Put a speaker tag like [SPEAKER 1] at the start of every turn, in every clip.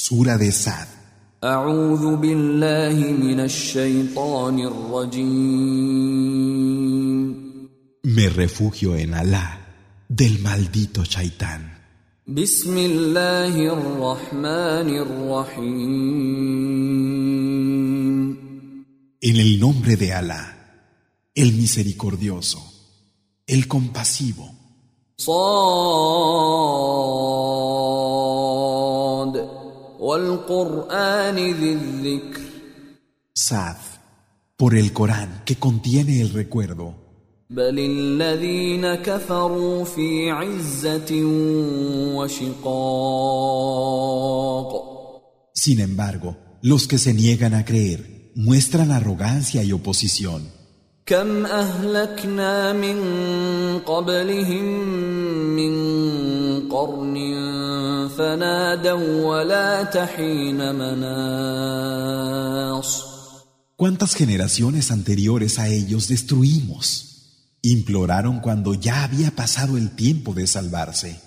[SPEAKER 1] Sura de Sad. Me refugio en Alá del maldito Shaitán. En el nombre de Alá, el misericordioso, el compasivo. Sad, por el Corán que contiene el recuerdo. Sin embargo, los que se niegan a creer muestran arrogancia y oposición. ¿Cuántas generaciones anteriores a ellos destruimos? Imploraron cuando ya había pasado el tiempo de salvarse.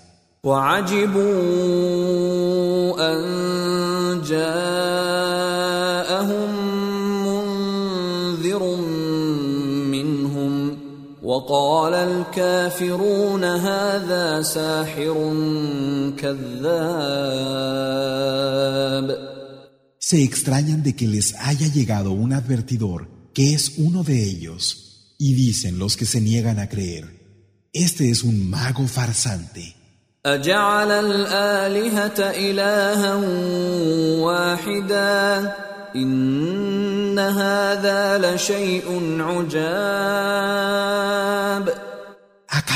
[SPEAKER 2] وقال الكافرون هذا ساحر كذاب
[SPEAKER 1] Se extrañan de que les haya llegado un advertidor que es uno de ellos, y dicen los que se niegan a creer, este es un mago farsante.
[SPEAKER 2] أجعل الآلهة إلها واحدا إن هذا لشيء عجاب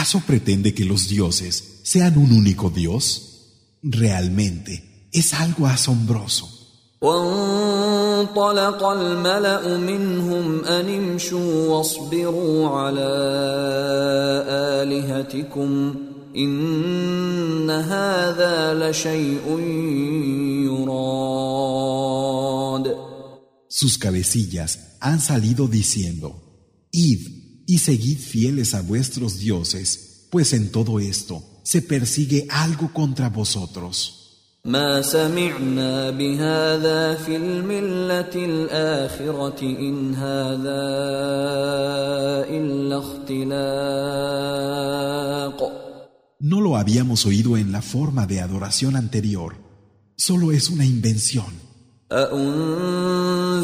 [SPEAKER 1] ¿Acaso pretende que los dioses sean un único Dios? Realmente es algo asombroso.
[SPEAKER 2] وانطلق الملأ منهم أن امشوا واصبروا على آلهتكم إن هذا لشيء يراد
[SPEAKER 1] Sus cabecillas han salido diciendo, Id y seguid fieles a vuestros dioses, pues en todo esto se persigue algo contra vosotros.
[SPEAKER 2] ما سمعنا بهذا في الملة الآخرة إن هذا إلا اختلاق
[SPEAKER 1] No lo habíamos oído en la forma de adoración anterior, solo es una invención.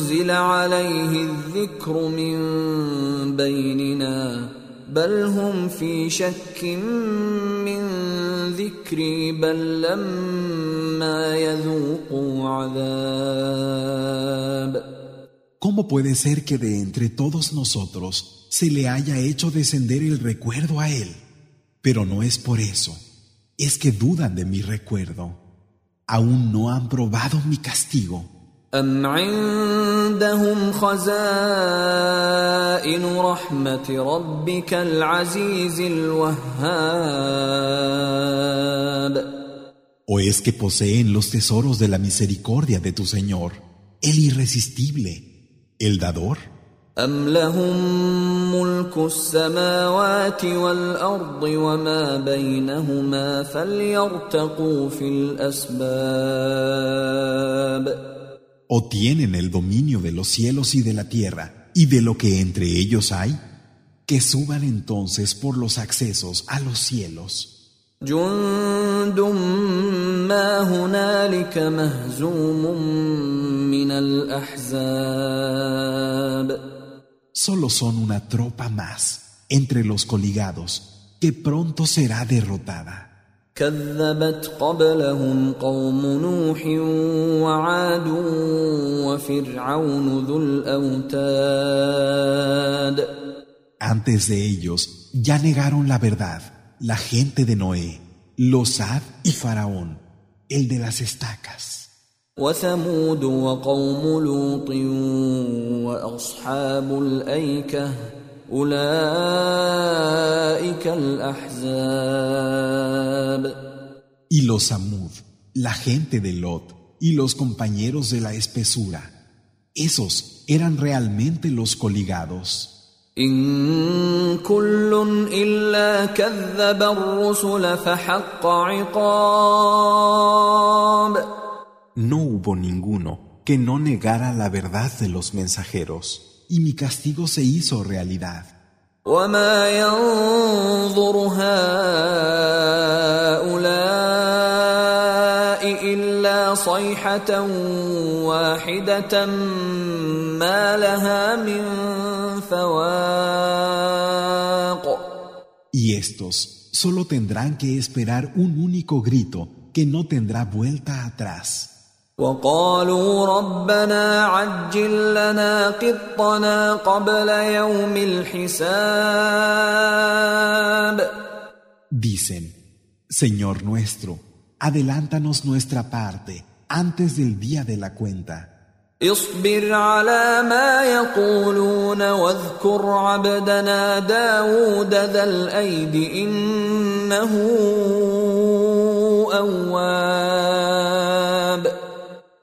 [SPEAKER 2] أأنزل عليه الذكر من بيننا بل هم في شك من ذكري بل لما يذوقوا عذاب
[SPEAKER 1] ¿Cómo puede ser que de entre todos nosotros se le haya hecho descender el recuerdo a él? Pero no es por eso, es que dudan de mi recuerdo. Aún no han probado mi castigo.
[SPEAKER 2] أم عندهم خزائن رحمة ربك العزيز الوهاب
[SPEAKER 1] ¿O es que poseen los tesoros de la misericordia de tu Señor, el irresistible, el dador?
[SPEAKER 2] أم لهم ملك السماوات والأرض وما بينهما فليرتقوا في الأسباب
[SPEAKER 1] o tienen el dominio de los cielos y de la tierra y de lo que entre ellos hay, que suban entonces por los accesos a los cielos. Solo son una tropa más entre los coligados que pronto será derrotada.
[SPEAKER 2] كذبت قبلهم قوم نوح وعاد وفرعون ذو الأوتاد
[SPEAKER 1] Antes de ellos ya negaron la verdad la gente de Noé, los Ad y Faraón, el de las estacas.
[SPEAKER 2] وثمود وقوم لوط وأصحاب الأيكة أولئك
[SPEAKER 1] Y los Samud, la gente de Lot y los compañeros de la espesura, esos eran realmente los coligados. No hubo ninguno que no negara la verdad de los mensajeros, y mi castigo se hizo realidad.
[SPEAKER 2] وما ينظر هؤلاء إلا صيحة واحدة ما لها من فواق
[SPEAKER 1] Y estos solo tendrán que esperar un único grito que no tendrá vuelta atrás.
[SPEAKER 2] وقالوا ربنا عجل لنا قطنا قبل يوم الحساب
[SPEAKER 1] Dicen, Señor nuestro, adelántanos nuestra parte antes del día de la cuenta.
[SPEAKER 2] اصبر على ما يقولون واذكر عبدنا داود ذا الأيد إنه أواب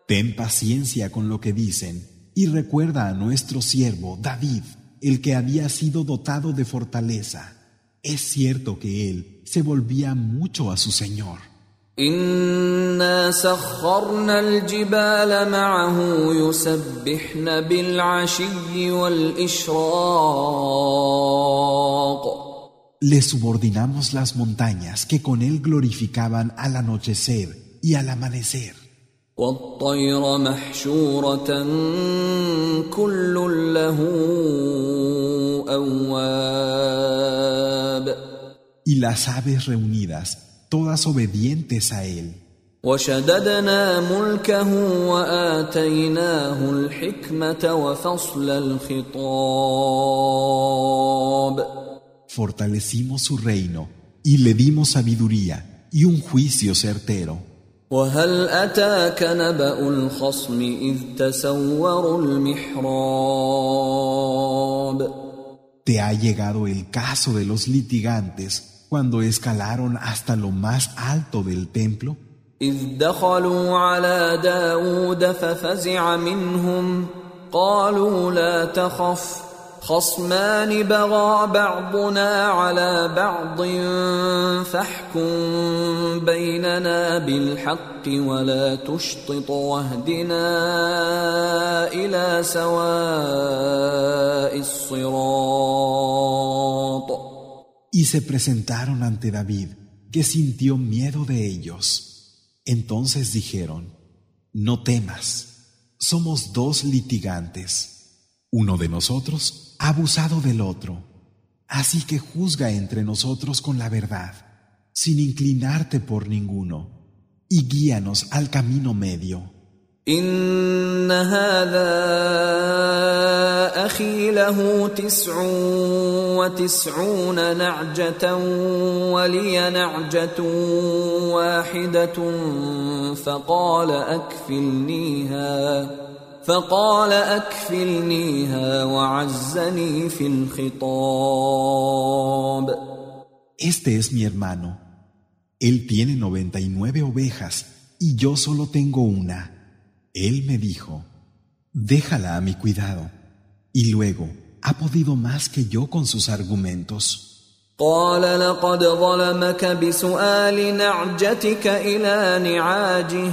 [SPEAKER 1] Ten paciencia con lo que dicen y recuerda a nuestro siervo David, el que había sido dotado de fortaleza. Es cierto que él se volvía mucho a su Señor. Le subordinamos las montañas que con él glorificaban al anochecer y al amanecer.
[SPEAKER 2] والطير محشورة كل له أواب
[SPEAKER 1] Y las aves reunidas, todas obedientes a él.
[SPEAKER 2] وشددنا ملكه وآتيناه الحكمة وفصل الخطاب
[SPEAKER 1] Fortalecimos su reino y le dimos sabiduría y un juicio certero.
[SPEAKER 2] وهل أتاك نبأ الخصم إذ تسوروا المحراب
[SPEAKER 1] Te ha llegado el caso de los litigantes cuando escalaron hasta lo más alto del templo,
[SPEAKER 2] إذ دخلوا على داود ففزع منهم قالوا لا تخف خصمان بغى بعضنا على بعض فاحكم بيننا بالحق ولا تشطط واهدنا إلى سواء الصراط
[SPEAKER 1] y se presentaron ante David, que sintió miedo de ellos. Entonces dijeron, No temas, somos dos litigantes. Uno de nosotros ha abusado del otro, así que juzga entre nosotros con la verdad, sin inclinarte por ninguno, y guíanos al camino medio.
[SPEAKER 2] إن هذا أخي له تسع وتسعون نعجة ولي نعجة واحدة فقال أكفلنيها فقال أكفلنيها وعزني في الخطاب
[SPEAKER 1] Este es mi hermano. Él tiene noventa y nueve ovejas y yo solo tengo una. Él me dijo, déjala a mi cuidado. Y luego, ha podido más que yo con sus argumentos.
[SPEAKER 2] قال لقد ظلمك بسؤال نعجتك إلى نعاجه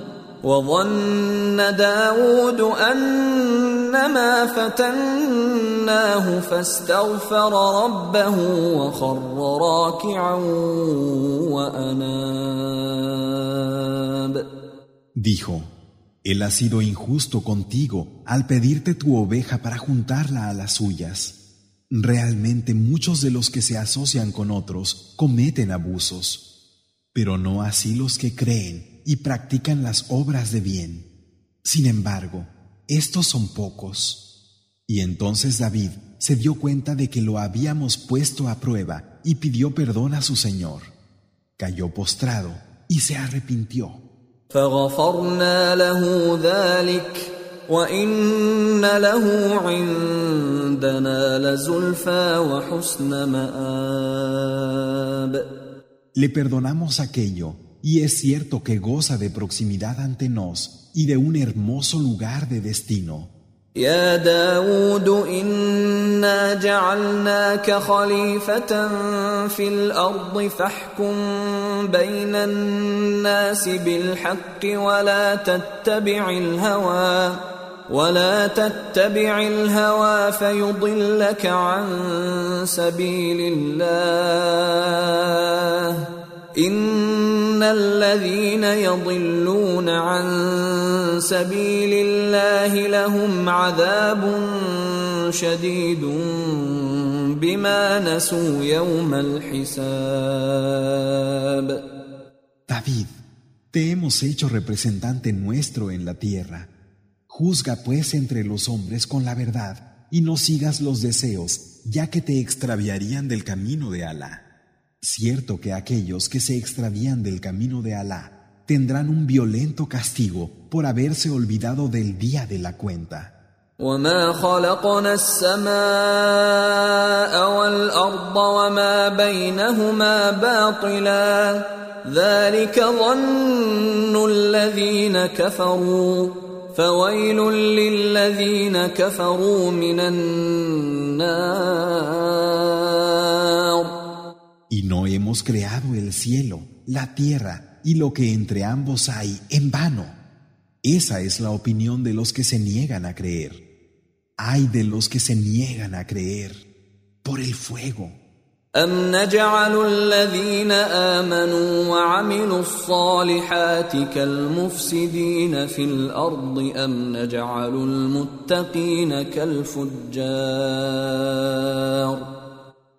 [SPEAKER 2] وظن داود أنما فتناه فاستغفر ربه وخر راكعا وأناب
[SPEAKER 1] Dijo, Él ha sido injusto contigo al pedirte tu oveja para juntarla a las suyas. Realmente muchos de los que se asocian con otros cometen abusos, pero no así los que creen y practican las obras de bien. Sin embargo, estos son pocos. Y entonces David se dio cuenta de que lo habíamos puesto a prueba y pidió perdón a su Señor. Cayó postrado y se arrepintió. Le perdonamos aquello y es cierto que goza de proximidad ante nos y de un hermoso lugar de destino.
[SPEAKER 2] يا داود إنا جعلناك خليفة في الأرض فاحكم بين الناس بالحق ولا تتبع الهوى ولا تتبع الهوى فيضلك عن سبيل الله ان الذين يضلون عن سبيل الله لهم عذاب شديد بما نسوا يوم الحساب
[SPEAKER 1] David, te hemos hecho representante nuestro en la tierra. Juzga pues entre los hombres con la verdad y no sigas los deseos, ya que te extraviarían del camino de Alá. Cierto que aquellos que se extravían del camino de Alá tendrán un violento castigo por haberse olvidado del día de la cuenta.
[SPEAKER 2] وما خلقنا السماء والارض وما بينهما باطلا ذلك ظن الذين كفروا فويل للذين كفروا من النار
[SPEAKER 1] Y no hemos creado el cielo, la tierra y lo que entre ambos hay en vano. Esa es la opinión de los que se niegan a creer. Ay de los que se niegan a creer por el fuego.
[SPEAKER 2] أم نجعل الذين آمنوا وعملوا الصالحات كالمفسدين في الأرض أم نجعل المتقين كالفجار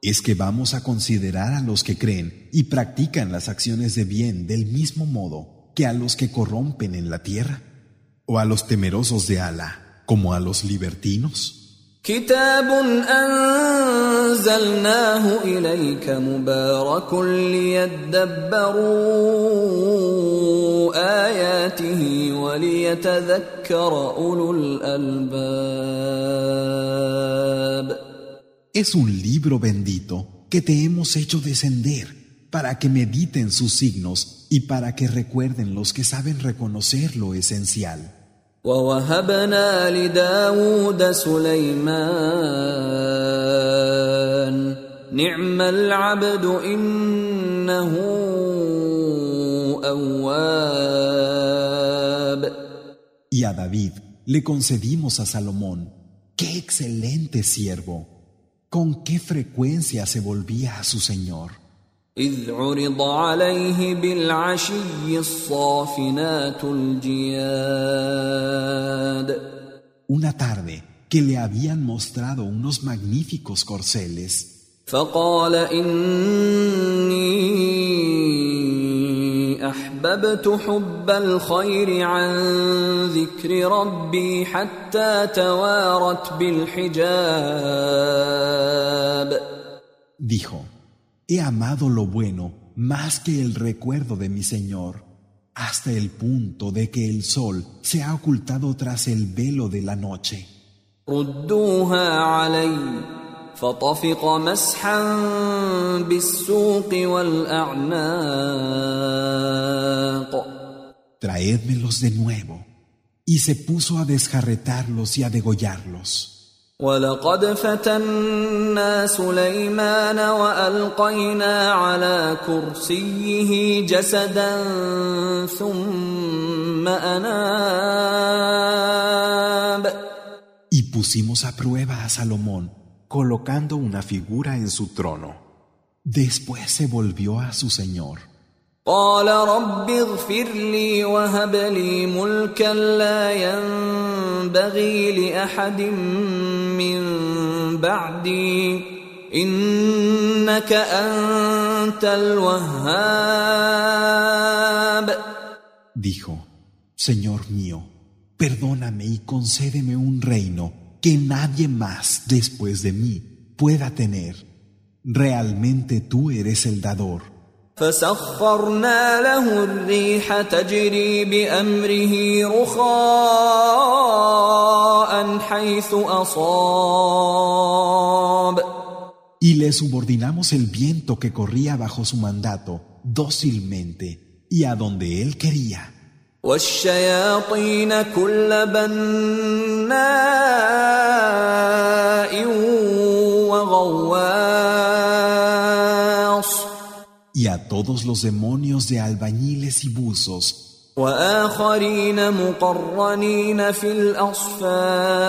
[SPEAKER 1] ¿Es que vamos a considerar a los que creen y practican las acciones de bien del mismo modo que a los que corrompen en la tierra? ¿O a los temerosos de Alá como a los libertinos?
[SPEAKER 2] كتاب أنزلناه إليك مبارك ليدبروا آياته وليتذكر أولو الألباب
[SPEAKER 1] Es un libro bendito que te hemos hecho descender para que mediten sus signos y para que recuerden los que saben reconocer lo esencial.
[SPEAKER 2] ووهبنا لداود سليمان نعم العبد إنه أواب
[SPEAKER 1] Y a David le concedimos a Salomón, qué excelente siervo, con qué frecuencia se volvía a su Señor.
[SPEAKER 2] إذ عرض عليه بالعشي الصافنات الجياد
[SPEAKER 1] Una tarde que le habían mostrado unos magníficos corceles,
[SPEAKER 2] فقال إني أحببت حب الخير عن ذكر ربي حتى توارت بالحجاب
[SPEAKER 1] dijo, He amado lo bueno más que el recuerdo de mi Señor, hasta el punto de que el sol se ha ocultado tras el velo de la noche.
[SPEAKER 2] فطفق مسحا بالسوق والأعناق
[SPEAKER 1] Traédmelos de nuevo. Y se puso a desjarretarlos y a degollarlos.
[SPEAKER 2] ولقد فتنا سليمان والقينا على كرسيه جسدا ثم اناب
[SPEAKER 1] Y pusimos a prueba a Salomón, colocando una figura en su trono. Después se volvió a su Señor.
[SPEAKER 2] قال رب اغفر لي وهب لي ملكا لا ينبغي لاحد من بعدي انك انت الوهاب
[SPEAKER 1] Dijo, Señor mío, perdóname y concédeme un reino que nadie más después de mí pueda tener. Realmente tú eres el dador.
[SPEAKER 2] فسخرنا له الريح تجري بامره رخاء حيث اصاب
[SPEAKER 1] Y le subordinamos el viento que corría bajo su mandato dócilmente y a donde él quería.
[SPEAKER 2] والشياطين كل بناء وغواص
[SPEAKER 1] Y a todos los demonios de albañiles y buzos
[SPEAKER 2] واخرين مقرنين في الاصفاد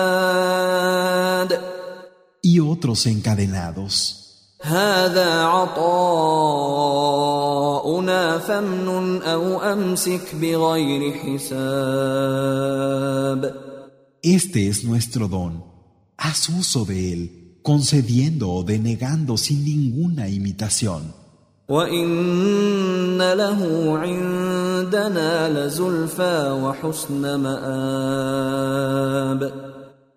[SPEAKER 1] y otros encadenados.
[SPEAKER 2] هذا عطاؤنا فامنن او امسك بغير حساب
[SPEAKER 1] Este es nuestro don. Haz uso de él, concediendo o denegando sin ninguna imitación.
[SPEAKER 2] وان له عندنا لزلفى وحسن مآب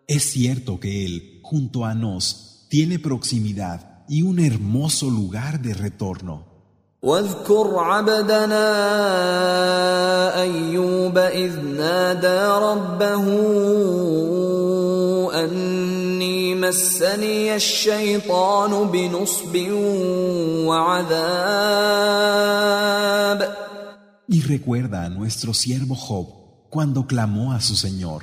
[SPEAKER 1] Es cierto que él, junto a nos, tiene proximidad y un hermoso lugar de retorno.
[SPEAKER 2] واذكر عبدنا ايوب اذ نادى ربه اني مسني الشيطان بنصب وعذاب
[SPEAKER 1] Y recuerda a nuestro siervo Job cuando clamó a su Señor.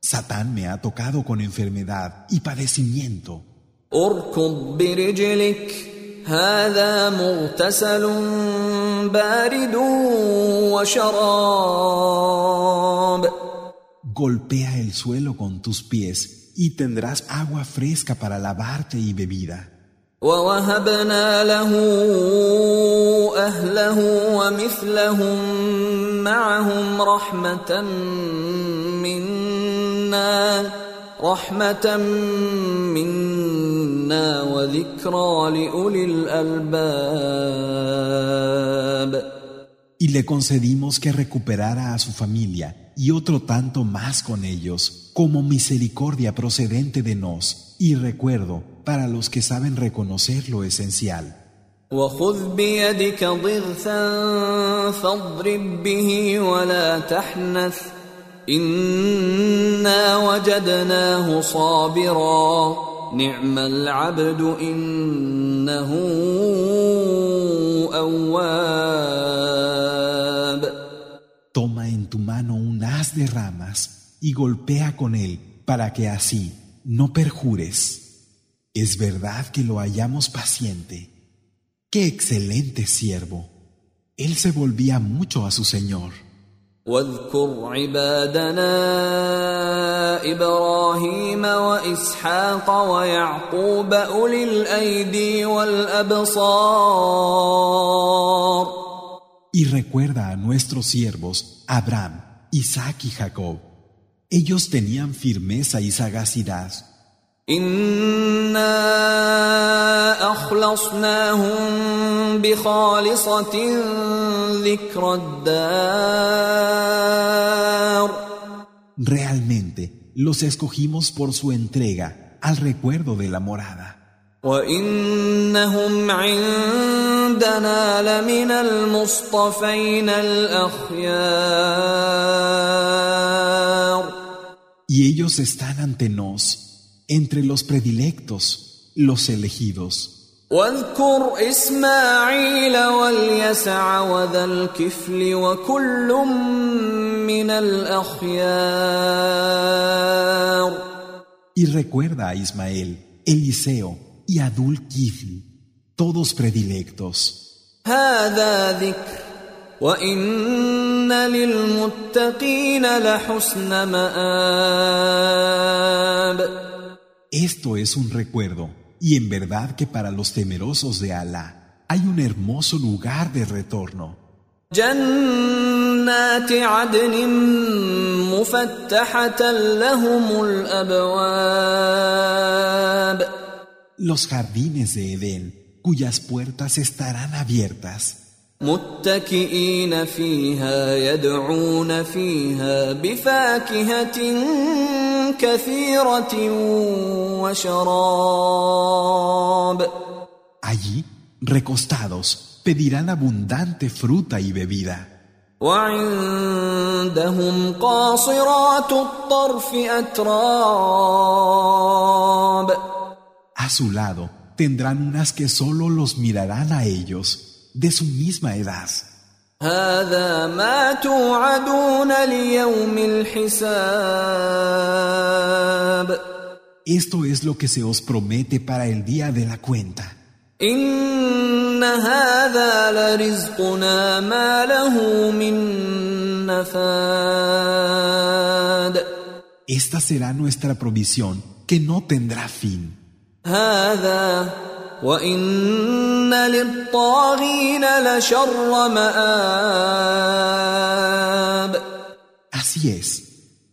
[SPEAKER 1] Satán me ha tocado con enfermedad y padecimiento.
[SPEAKER 2] اركض برجلك هذا مغتسل بارد وشراب
[SPEAKER 1] Golpea el suelo con tus pies y tendrás agua fresca para lavarte y bebida.
[SPEAKER 2] ووهبنا له اهله ومثلهم معهم رحمه منا رحمه منا وذكرى لاولي الالباب
[SPEAKER 1] Y le concedimos que recuperara a su familia y otro tanto más con ellos, como misericordia procedente de nos y recuerdo para los que saben reconocer lo esencial.
[SPEAKER 2] وخذ بيدك ضغثا فاضرب به ولا تحنث انا وجدناه صابرا نعم العبد انه اواب
[SPEAKER 1] Toma en tu mano un haz de ramas y golpea con él para que así no perjures. Es verdad que lo hallamos paciente. Qué excelente siervo. Él se volvía mucho a su Señor.
[SPEAKER 2] واذكر عبادنا إبراهيم واسحاق ويعقوب اولي الايدي والابصار
[SPEAKER 1] Y recuerda a nuestros siervos, Abraham, Isaac y Jacob. Ellos tenían firmeza y sagacidad.
[SPEAKER 2] انا اخلصناهم بخالصه ذكر الدار
[SPEAKER 1] Realmente los escogimos por su entrega al recuerdo de la morada.
[SPEAKER 2] وانهم عندنا لمن المصطفين الاخيار
[SPEAKER 1] Y ellos están ante nos, entre los predilectos, los elegidos.
[SPEAKER 2] واذكر اسماعيل واليسع وذا الكفل وكل من الاخيار
[SPEAKER 1] Y recuerda a Ismael, Eliseo y Adul Kifl, todos predilectos.
[SPEAKER 2] هذا ذكر وان للمتقين لحسن مآب
[SPEAKER 1] Esto es un recuerdo, y en verdad que para los temerosos de Alá hay un hermoso lugar de retorno. Los jardines de Edén, cuyas puertas estarán abiertas.
[SPEAKER 2] متكئين فيها يدعون فيها بفاكهة كثيرة وشراب
[SPEAKER 1] allí, recostados, pedirán abundante fruta y bebida.
[SPEAKER 2] وعندهم قاصرات الطرف أتراب
[SPEAKER 1] A su lado tendrán unas que solo los mirarán a ellos, de su misma edad.
[SPEAKER 2] هذا ما توعدون ليوم الحساب
[SPEAKER 1] Esto es lo que se os promete para el día de la cuenta.
[SPEAKER 2] إن هذا لرزقنا ما له من نفاد
[SPEAKER 1] Esta será nuestra provisión que no tendrá fin.
[SPEAKER 2] هذا وإن للطاغين لشر مآب
[SPEAKER 1] Así es,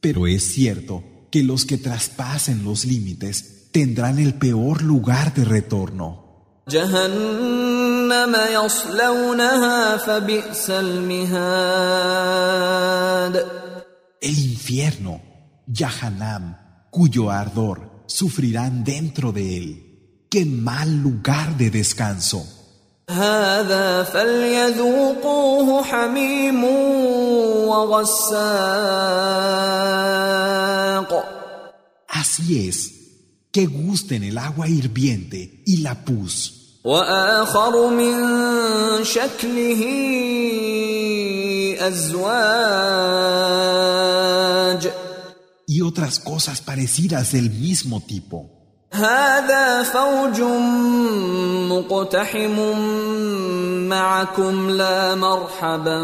[SPEAKER 1] pero es cierto que los que traspasen los límites tendrán el peor lugar de retorno.
[SPEAKER 2] جهنم يصلونها فبئس المهاد
[SPEAKER 1] El infierno, Yahanam, cuyo ardor sufrirán dentro de él. qué mal lugar de descanso. Así es, que gusten el agua hirviente y la pus. Y otras cosas parecidas del mismo tipo.
[SPEAKER 2] هذا فوج مقتحم معكم لا مرحبا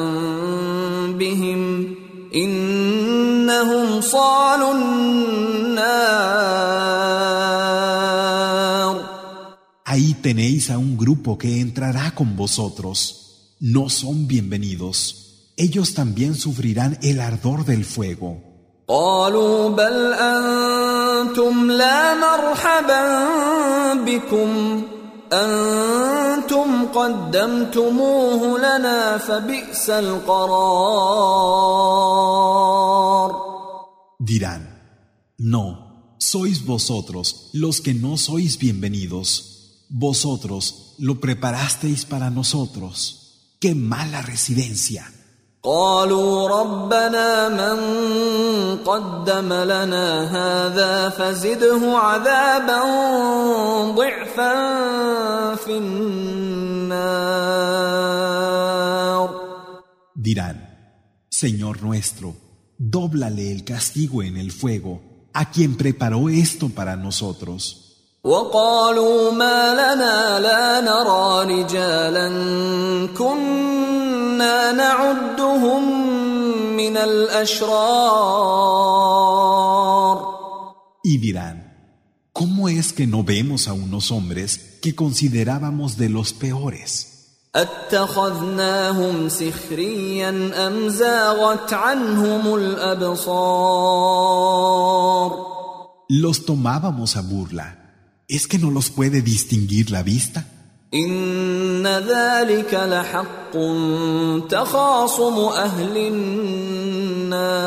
[SPEAKER 2] بهم انهم صالوا النار
[SPEAKER 1] Ahí tenéis a un grupo que entrará con vosotros. No son bienvenidos. Ellos también sufrirán el ardor del fuego.
[SPEAKER 2] قالوا بل انتم لا مرحبا بكم انتم قدمتموه لنا فبئس القرار
[SPEAKER 1] Dirán, no, sois vosotros los que no sois bienvenidos. Vosotros lo preparasteis para nosotros. ¡Qué mala residencia!
[SPEAKER 2] قالوا ربنا من قدم لنا هذا فزده عذابا ضعفا في النار
[SPEAKER 1] Dirán, Señor nuestro, dóblale el castigo en el fuego a quien preparó esto para nosotros.
[SPEAKER 2] وقالوا ما لنا لا نرى رجالا كنا نعدهم من الاشرار
[SPEAKER 1] Y dirán, ¿cómo es que no vemos a unos hombres que considerábamos de los peores?
[SPEAKER 2] اتخذناهم سخريا ام زاغت عنهم الابصار
[SPEAKER 1] Los tomábamos a burla. ¿Es que no los puede distinguir la vista?
[SPEAKER 2] ان ذلك لحق تخاصم اهل النار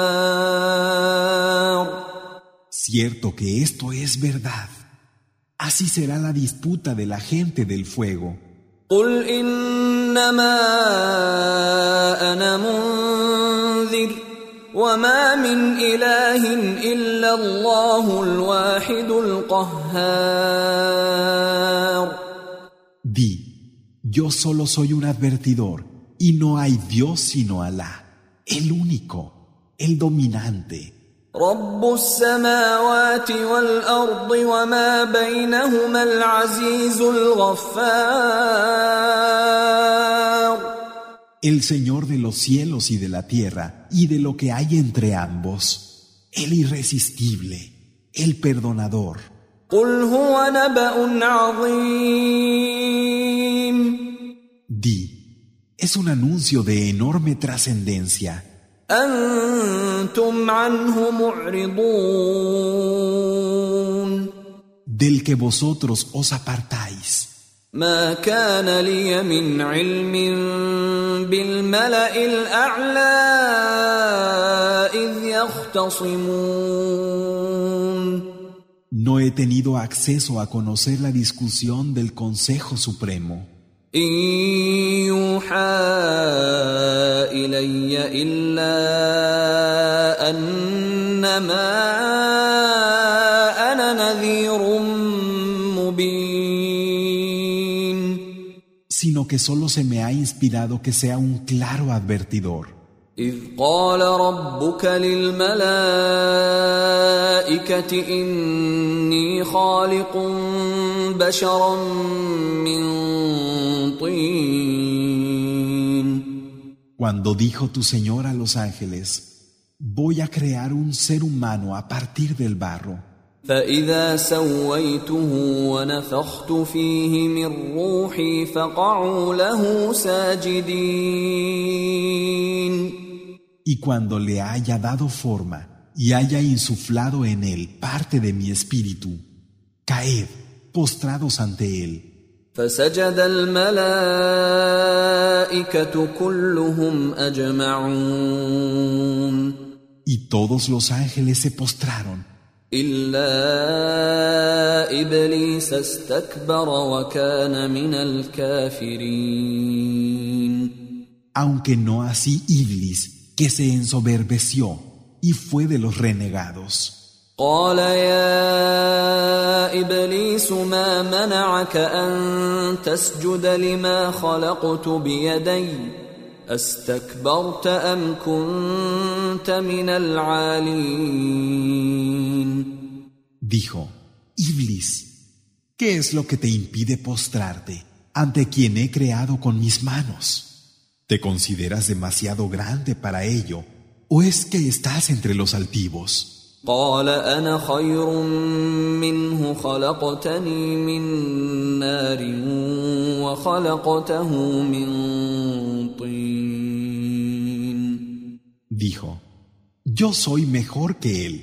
[SPEAKER 1] Cierto que esto es verdad. Así será la disputa de la gente del fuego.
[SPEAKER 2] قل انما انا منذر وما من اله الا الله الواحد القهار
[SPEAKER 1] Di, yo solo soy un advertidor y no hay Dios sino Alá, el único, el dominante,
[SPEAKER 2] رب السماوات والارض وما بينهما العزيز الغفار
[SPEAKER 1] el Señor de los cielos y de la tierra y de lo que hay entre ambos, el irresistible, el perdonador.
[SPEAKER 2] قل هو نبأ عظيم
[SPEAKER 1] Di, es un anuncio de enorme trascendencia.
[SPEAKER 2] أنتم عنه معرضون
[SPEAKER 1] del que vosotros os apartáis.
[SPEAKER 2] ما كان لي من علم بالملأ الأعلى إذ يختصمون
[SPEAKER 1] No he tenido acceso a conocer la discusión del Consejo Supremo,
[SPEAKER 2] إن يوحى إلي إلا أنما أنا نذير مبين
[SPEAKER 1] Sino que solo se me ha inspirado que sea un claro advertidor.
[SPEAKER 2] إذ قال ربك للملائكة إني خالق بشرا من طين
[SPEAKER 1] Cuando dijo tu Señor a los ángeles, voy a crear un ser humano a partir del barro.
[SPEAKER 2] فإذا سويته ونفخت فيه من روحي فقعوا له ساجدين
[SPEAKER 1] Y cuando le haya dado forma y haya insuflado en él parte de mi espíritu, caed postrados ante él.
[SPEAKER 2] فسجد الملائكة كلهم أجمعون
[SPEAKER 1] Y todos los ángeles se postraron,
[SPEAKER 2] إلا إبليس استكبر وكان من الكافرين
[SPEAKER 1] aunque no así Iblis, que se ensoberbeció y fue de los renegados.
[SPEAKER 2] قال يا إبليس ما منعك أن تسجد لما خلقت بيدي أستكبرت أم كنت من العالين
[SPEAKER 1] Dijo, Iblis, ¿qué es lo que te impide postrarte ante quien he creado con mis manos? ¿Te consideras demasiado grande para ello o es que estás entre los altivos?
[SPEAKER 2] قال أنا خير منه خلقتني من نار وخلقته من طين
[SPEAKER 1] Dijo, yo soy mejor que él.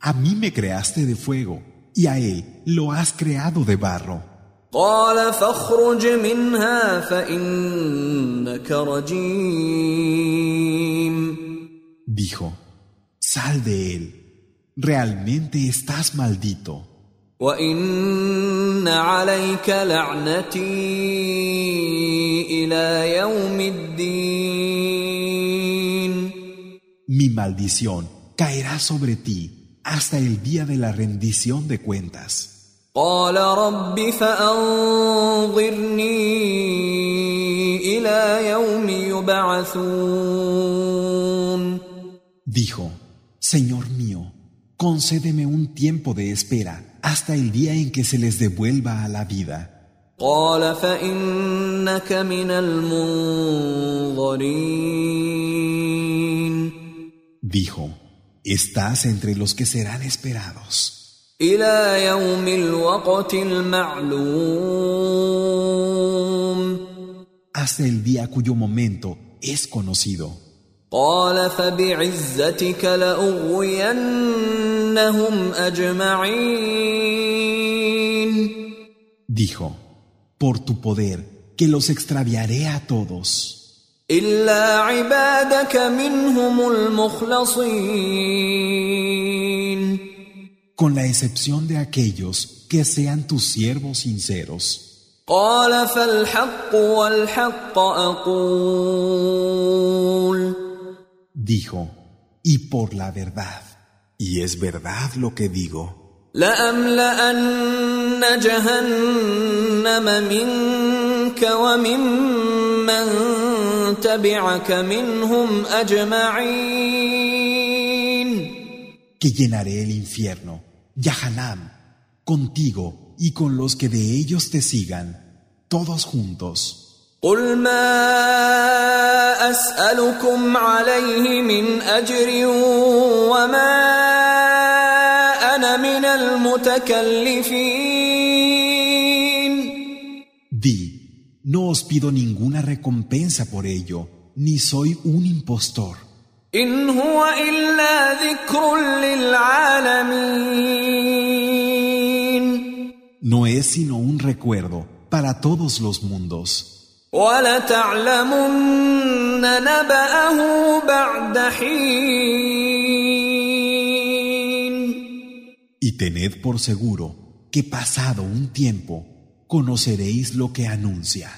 [SPEAKER 1] A mí me creaste de fuego y a él lo has creado de barro.
[SPEAKER 2] قال فاخرج منها فإنك رجيم
[SPEAKER 1] Dijo, sal de él. Realmente estás maldito.
[SPEAKER 2] وإن عليك لعنتي إلى يوم الدين
[SPEAKER 1] Mi maldición caerá sobre ti hasta el día de la rendición de cuentas.
[SPEAKER 2] قال رب فأنظرني إلى يوم يبعثون
[SPEAKER 1] Dijo, Señor mío, concédeme un tiempo de espera hasta el día en que se les devuelva a la vida. Dijo, estás entre los que serán esperados. Hasta el día cuyo momento es conocido.
[SPEAKER 2] قال فبعزتك لأغوينهم أجمعين
[SPEAKER 1] Dijo, por tu poder, que los extraviaré a todos,
[SPEAKER 2] إلا عبادك منهم المخلصين
[SPEAKER 1] con la excepción de aquellos que sean tus siervos sinceros.
[SPEAKER 2] قال فالحق والحق أقول
[SPEAKER 1] dijo, y por la verdad. Y es verdad lo que digo. Que llenaré el infierno, Yahanam, contigo y con los que de ellos te sigan, todos juntos.
[SPEAKER 2] قل ما أسألكم عليه من أجر وما أنا من المتكلفين
[SPEAKER 1] Di, no os pido ninguna recompensa por ello, ni soy un impostor.
[SPEAKER 2] إن هو إلا ذكر للعالمين
[SPEAKER 1] No es sino un recuerdo para todos los mundos.
[SPEAKER 2] ولتعلمن نبأه بعد حين
[SPEAKER 1] Y tened por seguro que pasado un tiempo conoceréis lo que anuncia.